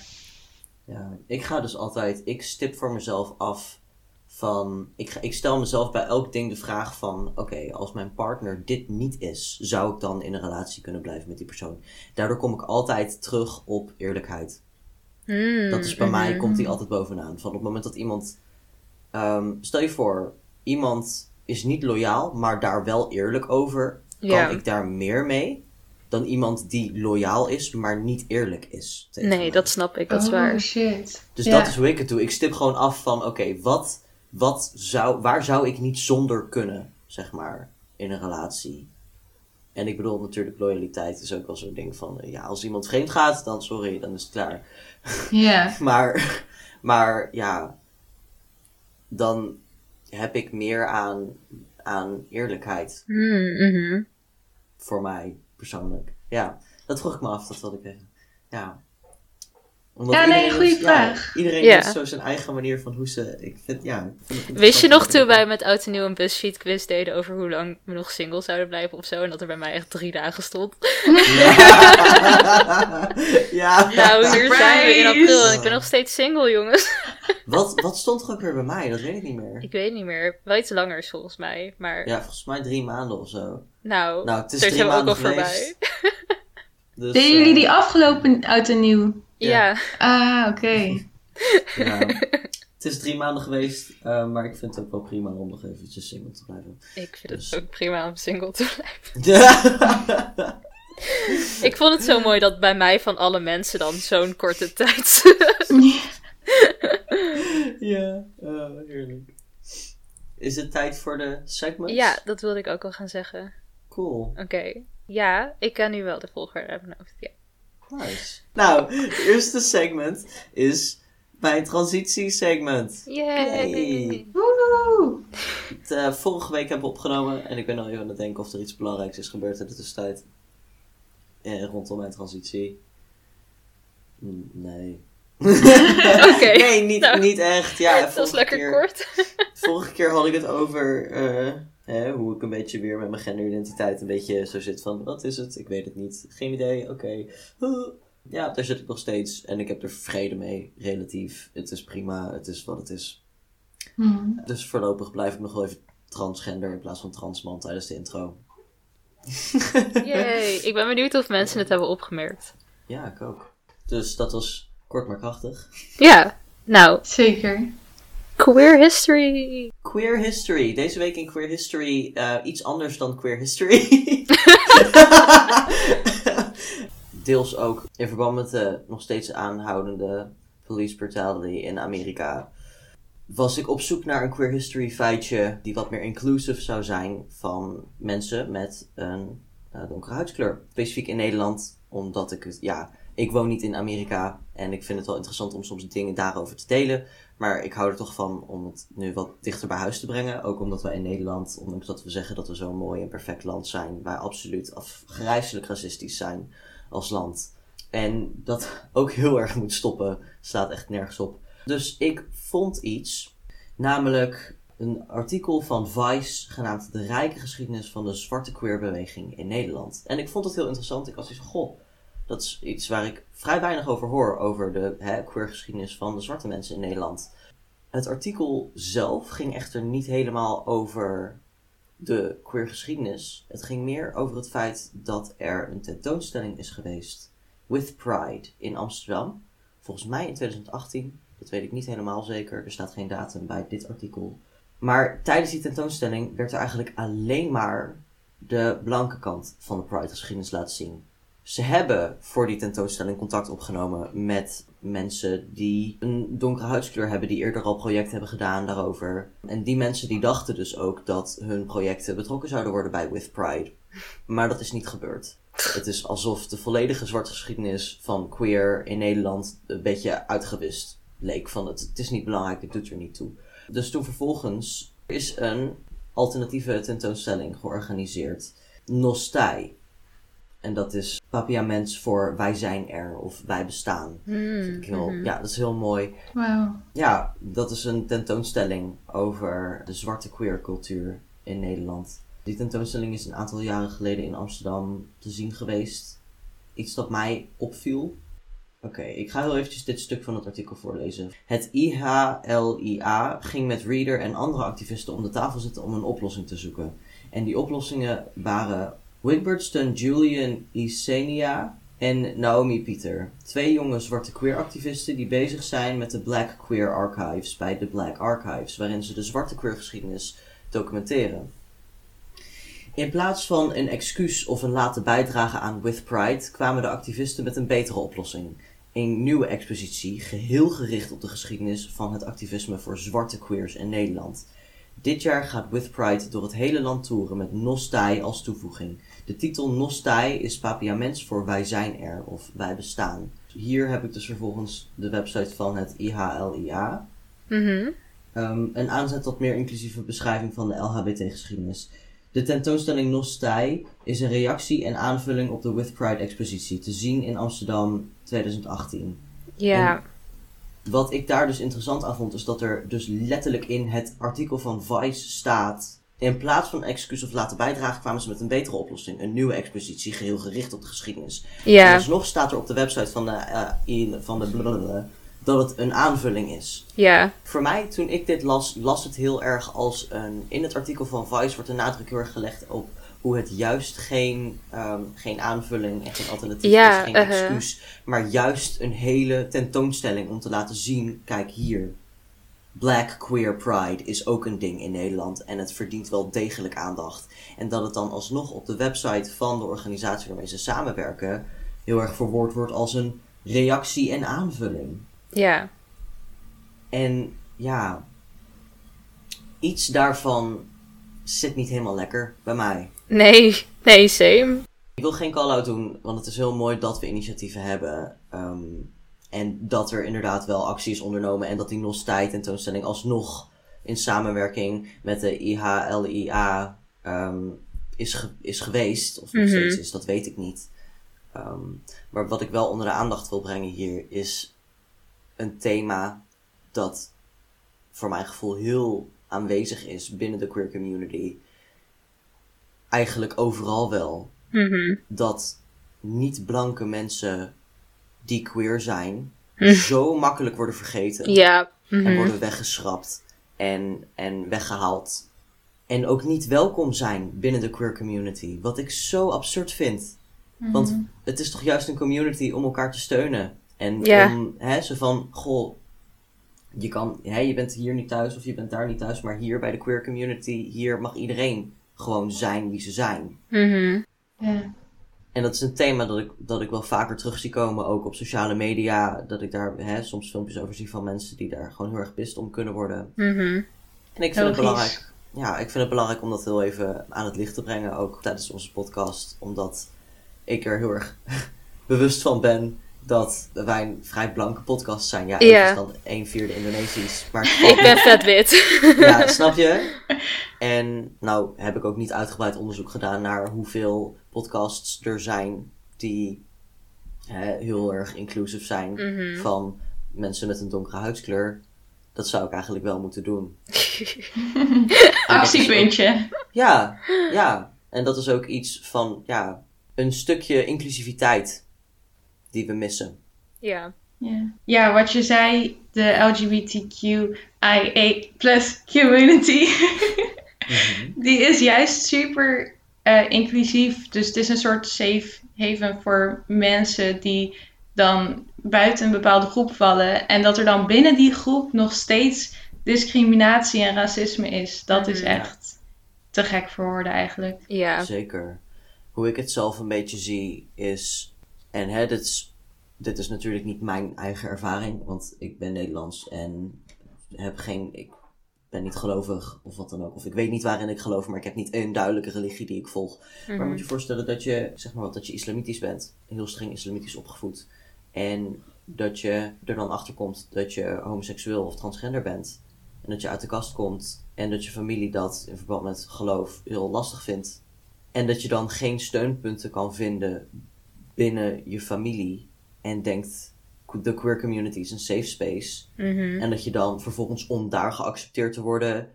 Ja, ik ga dus altijd, ik stip voor mezelf af van, ik, ga, ik stel mezelf bij elk ding de vraag van, oké, als mijn partner dit niet is, zou ik dan in een relatie kunnen blijven met die persoon? Daardoor kom ik altijd terug op eerlijkheid. Hmm, Dat is bij mij, mhm. komt die altijd bovenaan. Van op het moment dat iemand, ehm, stel je voor, iemand is niet loyaal, maar daar wel eerlijk over, kan ik daar meer mee dan iemand die loyaal is, maar niet eerlijk is. Nee, mij. dat snap ik, dat is oh, waar. shit. Dus Ja. dat is hoe ik het doe. Ik stip gewoon af van, oké, wat, wat zou, waar zou ik niet zonder kunnen, zeg maar, in een relatie? En ik bedoel natuurlijk, loyaliteit is ook wel zo'n ding van, ja, als iemand vreemd gaat, dan sorry, dan is het klaar. Ja. Maar, maar ja, dan heb ik meer aan, aan eerlijkheid Hmm, mhm. voor mij persoonlijk. Ja, dat vroeg ik me af, dat wilde ik even. Ja. Omdat Ja, nee, goede ja, vraag. iedereen Ja. heeft zo zijn eigen manier van hoe ze. Ik vind, ja, ik vind het Wist je nog toen wij met Oud en Nieuw een BuzzFeed quiz deden over hoe lang we nog single zouden blijven of zo? En dat er bij mij echt drie dagen stond. ja. Nou, hier zijn we in april en ik ben nog steeds single, jongens. Wat, wat stond er ook weer bij mij? Dat weet ik niet meer. Ik weet niet meer. Wel iets langer is volgens mij. Maar Ja, volgens mij drie maanden of zo. nou, Nou, het is er drie zijn we ook al maanden voorbij. Dus, Deden eh, jullie die afgelopen oud en nieuw? Ja. Ah, oké. Ja. Het is drie maanden geweest, eh, maar ik vind het ook wel prima om nog eventjes single te blijven. ik vind Dus- het ook prima om single te blijven. Ja. Ik vond het zo mooi dat bij mij van alle mensen dan zo'n korte tijd. ja, oh, heerlijk. Is het tijd voor de segments? ja, dat wilde ik ook al gaan zeggen. Cool. Oké. Ja, ik kan nu wel de volgorde uit mijn hoofd. Ja. Nice. Nou, het eerste segment is mijn transitiesegment. Yay! Yay. Woe! Het, eh, vorige week hebben we opgenomen en ik ben al even aan het denken of er iets belangrijks is gebeurd in de tussentijd. Eh, rondom mijn transitie. Mm, Nee. Oké. Nee, niet, Nou, niet echt. Ja, Dat was lekker keer, kort. Vorige keer had ik het over eh, hè, hoe ik een beetje weer met mijn genderidentiteit een beetje zo zit van, wat is het? Ik weet het niet. Geen idee, oké. Ja, daar zit ik nog steeds en ik heb er vrede mee, relatief. Het is prima, het is wat het is. Hmm. Dus voorlopig blijf ik nog wel even transgender in plaats van transman tijdens de intro. Yay. Ik ben benieuwd of mensen het hebben opgemerkt. Ja, ik ook. Dus dat was kort maar krachtig. Ja, nou, Zeker. Queer history. Queer History. Deze week in Queer History eh, iets anders dan Queer History. Deels ook in verband met de nog steeds aanhoudende police brutality in Amerika. Was ik op zoek naar een queer history feitje die wat meer inclusive zou zijn van mensen met een eh, donkere huidskleur. Specifiek in Nederland, omdat ik het, ja, ik woon niet in Amerika en ik vind het wel interessant om soms dingen daarover te delen. Maar ik hou er toch van om het nu wat dichter bij huis te brengen. Ook omdat wij in Nederland, ondanks dat we zeggen dat we zo'n mooi en perfect land zijn, wij absoluut afgrijzelijk racistisch zijn als land. En dat ook heel erg moet stoppen, staat echt nergens op. Dus ik vond iets, namelijk een artikel van Vice genaamd De rijke geschiedenis van de zwarte queerbeweging in Nederland. En ik vond het heel interessant. Ik was van, goh, dat is iets waar ik vrij weinig over hoor, over de hè, queergeschiedenis van de zwarte mensen in Nederland. Het artikel zelf ging echter niet helemaal over de queergeschiedenis. Het ging meer over het feit dat er een tentoonstelling is geweest, With Pride, in Amsterdam. Volgens mij in 2018, dat weet ik niet helemaal zeker, er staat geen datum bij dit artikel. Maar tijdens die tentoonstelling werd er eigenlijk alleen maar de blanke kant van de Pride-geschiedenis laten zien. Ze hebben voor die tentoonstelling contact opgenomen met mensen die een donkere huidskleur hebben, die eerder al projecten hebben gedaan daarover. En die mensen die dachten dus ook dat hun projecten betrokken zouden worden bij With Pride. Maar dat is niet gebeurd. Het is alsof de volledige zwarte geschiedenis van queer in Nederland een beetje uitgewist leek. Van het, het is niet belangrijk, het doet er niet toe. Dus toen vervolgens Er is een alternatieve tentoonstelling georganiseerd. Nostai. En dat is papiaments voor wij zijn er of wij bestaan. Vind ik heel- mhm. Ja, dat is heel mooi. Wauw. Ja, dat is een tentoonstelling over de zwarte queer cultuur in Nederland. Die tentoonstelling is een aantal jaren geleden in Amsterdam te zien geweest. Iets dat mij opviel. Oké, ik ga heel eventjes dit stuk van het artikel voorlezen. Het IHLIA ging met Reader en andere activisten om de tafel zitten om een oplossing te zoeken. En die oplossingen waren Wigbertston Julian Isenia en Naomi Pieter. Twee jonge zwarte queer activisten die bezig zijn met de Black Queer Archives bij de Black Archives, waarin ze de zwarte queer geschiedenis documenteren. In plaats van een excuus of een late bijdrage aan With Pride kwamen de activisten met een betere oplossing. Een nieuwe expositie, geheel gericht op de geschiedenis van het activisme voor zwarte queers in Nederland. Dit jaar gaat With Pride door het hele land toeren met Nostai als toevoeging. De titel Nostai is papiaments voor wij zijn er of wij bestaan. Hier heb ik dus vervolgens de website van het IHLIA. Mhm. Ehm, een aanzet tot meer inclusieve beschrijving van de LHBT-geschiedenis. De tentoonstelling Nostai is een reactie en aanvulling op de With Pride expositie, te zien in Amsterdam 2018. Ja. Wat ik daar dus interessant aan vond, is dat er dus letterlijk in het artikel van Vice staat. In plaats van excuus of laten bijdragen, kwamen ze met een betere oplossing. Een nieuwe expositie, geheel gericht op de geschiedenis. En Ja. alsnog staat er op de website van de, in, van de blablabla dat het een aanvulling is. Ja. Voor mij, toen ik dit las, las het heel erg als een. In het artikel van Vice wordt de nadruk heel erg gelegd op hoe het juist geen, ehm, geen aanvulling en geen alternatief Ja, is, geen uh-huh. excuus, maar juist een hele tentoonstelling om te laten zien: kijk hier. Black Queer Pride is ook een ding in Nederland en het verdient wel degelijk aandacht. En dat het dan alsnog op de website van de organisatie waarmee ze samenwerken heel erg verwoord wordt als een reactie en aanvulling. Ja. En ja, iets daarvan zit niet helemaal lekker bij mij. Nee. Nee, same. Ik wil geen call-out doen, want het is heel mooi dat we initiatieven hebben. ehm, en dat er inderdaad wel actie is ondernomen en dat die Nostai tentoonstelling alsnog in samenwerking met de IHLIA ehm, is, ge- is geweest. Of nog Mhm. steeds is, dat weet ik niet. Ehm, maar wat ik wel onder de aandacht wil brengen hier is een thema dat voor mijn gevoel heel aanwezig is binnen de queer community. Eigenlijk overal wel Mhm. dat niet-blanke mensen die queer zijn, Hm. zo makkelijk worden vergeten Ja. en Mhm. worden weggeschrapt en, en weggehaald. En ook niet welkom zijn binnen de queer community. Wat ik zo absurd vind. Want het is toch juist een community om elkaar te steunen. En Ja. om, hè, zo van, goh, je, kan, hè, je bent hier niet thuis of je bent daar niet thuis, maar hier bij de queer community, hier mag iedereen gewoon zijn wie ze zijn. Mhm. Ja. En dat is een thema dat ik, dat ik wel vaker terug zie komen, ook op sociale media. Dat ik daar hè, soms filmpjes over zie van mensen die daar gewoon heel erg pist om kunnen worden. Mhm. En ik vind het belangrijk. Ja, ik vind het belangrijk om dat heel even aan het licht te brengen, ook tijdens onze podcast. Omdat ik er heel erg bewust van ben dat wij een vrij blanke podcast zijn. Ja, Ja. even dan een vierde Indonesisch. Maar Ik ben vet wit. ja, snap je? En nou heb ik ook niet uitgebreid onderzoek gedaan naar hoeveel podcasts er zijn die hè, heel erg inclusief zijn Mhm. van mensen met een donkere huidskleur. Dat zou ik eigenlijk wel moeten doen. Actiepuntje. Ja, ja. En dat is ook iets van, ja, een stukje inclusiviteit die we missen. ja. Ja. ja, wat je zei, de LGBTQIA plus community, die is juist super eh, inclusief. Dus het is een soort safe haven voor mensen die dan buiten een bepaalde groep vallen. En dat er dan binnen die groep nog steeds discriminatie en racisme is. Dat is Mhm. echt te gek voor woorden eigenlijk. Ja. Zeker. Hoe ik het zelf een beetje zie is. En hè, dit is, dit is natuurlijk niet mijn eigen ervaring, want ik ben Nederlands en heb geen. Ik ben niet gelovig of wat dan ook. Of ik weet niet waarin ik geloof, maar ik heb niet een duidelijke religie die ik volg. Maar Mhm. moet je voorstellen dat je, zeg maar wat, dat je islamitisch bent. Heel streng islamitisch opgevoed. En dat je er dan achter komt dat je homoseksueel of transgender bent. en dat je uit de kast komt en dat je familie dat in verband met geloof heel lastig vindt en dat je dan geen steunpunten kan vinden binnen je familie en denkt de queer community is een safe space Mhm. en dat je dan vervolgens om daar geaccepteerd te worden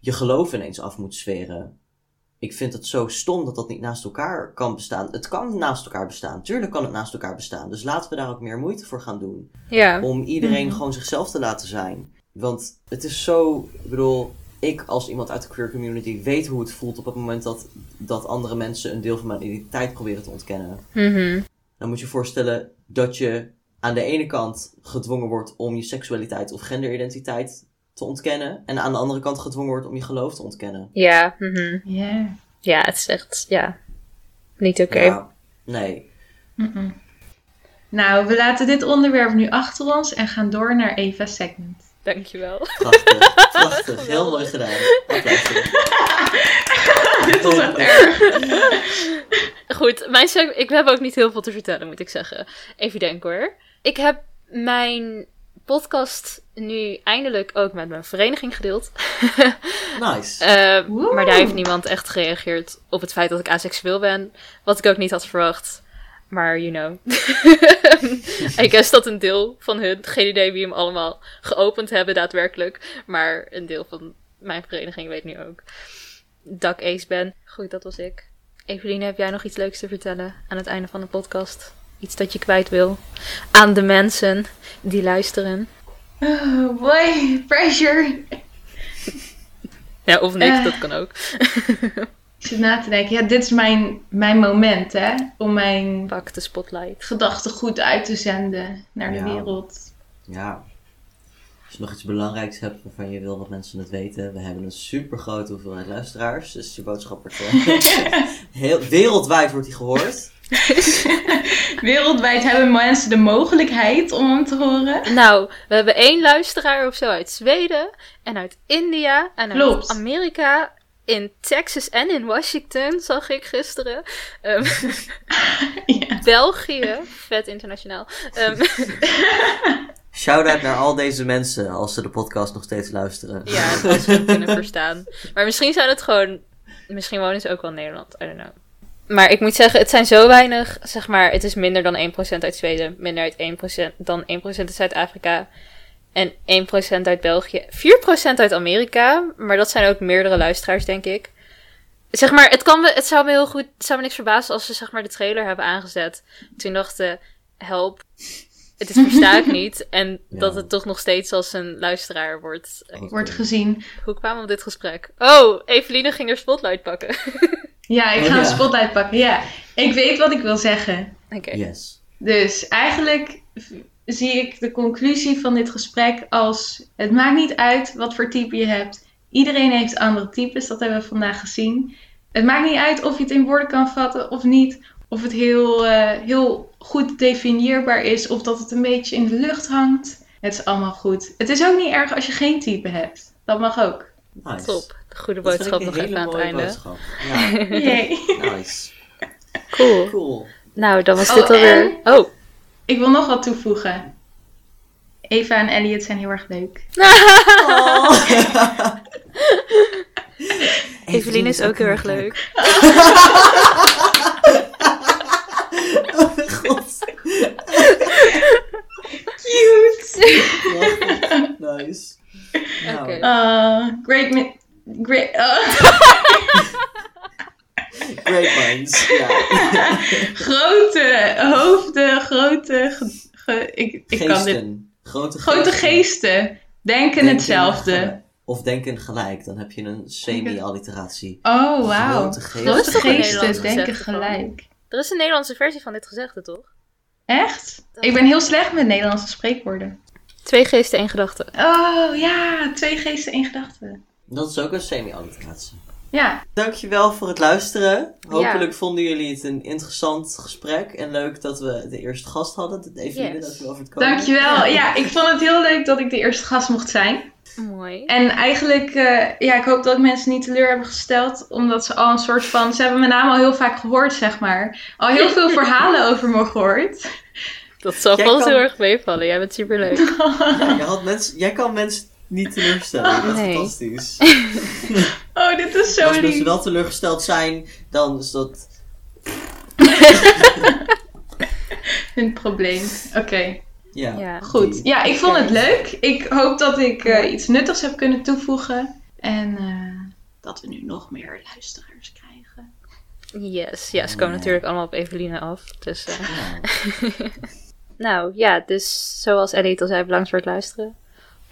je geloof ineens af moet sferen. Ik vind het zo stom dat dat niet naast elkaar kan bestaan. Het kan naast elkaar bestaan. Tuurlijk kan het naast elkaar bestaan. Dus laten we daar ook meer moeite voor gaan doen. Ja. Om iedereen Mhm. gewoon zichzelf te laten zijn. Want het is zo, ik bedoel, ik als iemand uit de queer community weet hoe het voelt op het moment dat, dat andere mensen een deel van mijn identiteit proberen te ontkennen. Mhm. Dan moet je je voorstellen dat je aan de ene kant gedwongen wordt om je seksualiteit of genderidentiteit te ontkennen. En aan de andere kant gedwongen wordt om je geloof te ontkennen. Ja. mhm. Ja. Ja, het is echt, ja, niet oké. Ja, nee. Mm-mm. Nou, we laten dit onderwerp nu achter ons en gaan door naar Eva's segment. Dankjewel. Prachtig. Prachtig. Heel mooi gedaan. Applausje. dit was echt erg. Goed, mijn ik heb ook niet heel veel te vertellen, moet ik zeggen. Even denken hoor. Ik heb mijn podcast nu eindelijk ook met mijn vereniging gedeeld. Nice. Eh, maar daar heeft niemand echt gereageerd op het feit dat ik asexueel ben. Wat ik ook niet had verwacht. Maar, you know. I guess dat een deel van hun, geen idee wie hem allemaal geopend hebben daadwerkelijk. Maar een deel van mijn vereniging weet nu ook dat ik ace ben. Goed, dat was ik. Eveline, heb jij nog iets leuks te vertellen aan het einde van de podcast? Iets dat je kwijt wil aan de mensen die luisteren? Oh boy, pressure. Ja, of niks, Eh. dat kan ook. Ik zit na te denken, ja, dit is mijn, mijn moment, hè. Om mijn Pak de spotlight. gedachten goed uit te zenden naar de Ja. wereld. Ja. Als je nog iets belangrijks hebt waarvan je wil dat mensen het weten. We hebben een super grote hoeveelheid luisteraars. Dus je boodschap wordt eh, heel, wereldwijd wordt die gehoord. Wereldwijd hebben mensen de mogelijkheid om hem te horen. Nou, we hebben één luisteraar of zo uit Zweden en uit India en uit Klopt. Amerika. In Texas en in Washington zag ik gisteren. Ehm, Ja. België, vet internationaal. Ehm, Shout-out naar al deze mensen als ze de podcast nog steeds luisteren. ja, als we het kunnen verstaan. Maar misschien zijn het gewoon. Misschien wonen ze ook wel in Nederland. I don't know. Maar ik moet zeggen, het zijn zo weinig. Zeg maar, het is minder dan 1% uit Zweden. Minder uit 1% dan 1% uit Zuid-Afrika. En 1% uit België. 4% uit Amerika. Maar dat zijn ook meerdere luisteraars, denk ik. Zeg maar, het, kan me, het zou me heel goed. Het zou me niks verbazen als ze zeg maar de trailer hebben aangezet. Toen dachten, help. Het is versta ik niet. En Ja. dat het toch nog steeds als een luisteraar wordt. Wordt gezien. Hoe kwamen we op dit gesprek? Oh, Eveline ging er spotlight pakken. Ja, ik Oh, ga ja. een spotlight pakken. Ja, ik weet wat ik wil zeggen. Oké. Yes. Dus eigenlijk zie ik de conclusie van dit gesprek als: het maakt niet uit wat voor type je hebt. Iedereen heeft andere types, dat hebben we vandaag gezien. Het maakt niet uit of je het in woorden kan vatten of niet. Of het heel, eh, heel goed definieerbaar is, of dat het een beetje in de lucht hangt. Het is allemaal goed. Het is ook niet erg als je geen type hebt. Dat mag ook. Nice. Top. De goede boodschap nog even aan het einde. boodschap. Ja, Yay. nice. Cool. Cool. Nou, dan was Oh, dit alweer... Oh. Ik wil nog wat toevoegen. Eva en Elliot zijn heel erg leuk. Eveline is ook heel erg leuk. Oh mijn god. Cute! Nice. Nou, Oké. Uh, great, mi- great. uh, Great minds. Ja. grote hoofden, grote. ge- ge- ik ik kan dit. Geesten. Grote Grote geesten denken Denken hetzelfde. gelijk. Of denken gelijk, dan heb je een semi-alliteratie. Oh, wauw. Grote geesten. Grote geesten denken gelijk. Er is een Nederlandse versie van dit gezegde, toch? Echt? Ik ben heel slecht met Nederlandse spreekwoorden. Twee geesten, één gedachte. Oh ja, twee geesten, één gedachte. Dat is ook een semi-alliteratie. Ja, Dankjewel voor het luisteren. Hopelijk vonden jullie het een interessant gesprek. En leuk dat we de eerste gast hadden. Eveline, Yes. dankjewel voor het komen. dankjewel. Ja, ik vond het heel leuk dat ik de eerste gast mocht zijn. Mooi. En eigenlijk, eh, ja, ik hoop dat ik mensen niet teleur hebben gesteld. Omdat ze al een soort van, ze hebben mijn naam al heel vaak gehoord, zeg maar. Al heel veel verhalen over me gehoord. Dat zal Jij vast kan- heel erg meevallen. Jij bent superleuk. Ja, je had mensen, jij kan mensen niet teleurstellen. Dat is Nee. fantastisch. Oh, dit is zo Als mensen lief. wel teleurgesteld zijn, dan is dat... Hun probleem. Oké, Ja. Ja. goed. Ja, ik vond het leuk. Ik hoop dat ik eh, iets nuttigs heb kunnen toevoegen. En eh, dat we nu nog meer luisteraars krijgen. Yes, ja, ze komen natuurlijk allemaal op Eveline af. Dus, eh, Ja. nou ja, dus zoals Ellie het al zei, bedankt voor het luisteren.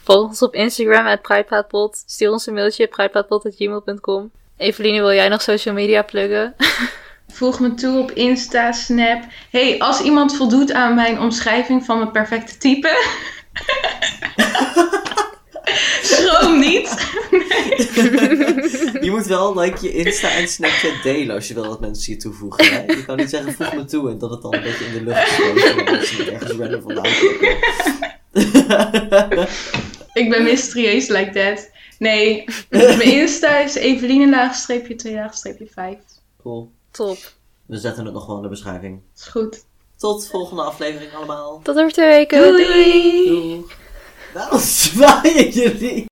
Volg ons op Instagram, at. Stuur ons een mailtje, pruitpraatpot.gmail.com. Eveline, wil jij nog social media pluggen? Voeg me toe op Insta, Snap. hey, als iemand voldoet aan mijn omschrijving van mijn perfecte type. Schroom niet. Je moet wel like, je Insta en Snapchat delen als je wil dat mensen je toevoegen. Hè? Je kan niet zeggen voeg me toe en dat het dan een beetje in de lucht is. Dat mensen ergens random vandaan. Ik ben mysterieus like that. Nee, mijn Insta is Eveline laagstreepje 2 laagstreepje 5. Cool. Top. We zetten het nog wel in de beschrijving. Is goed. Tot volgende aflevering allemaal. Tot over twee weken. Doei! Doeg. Waarom zwaaien jullie?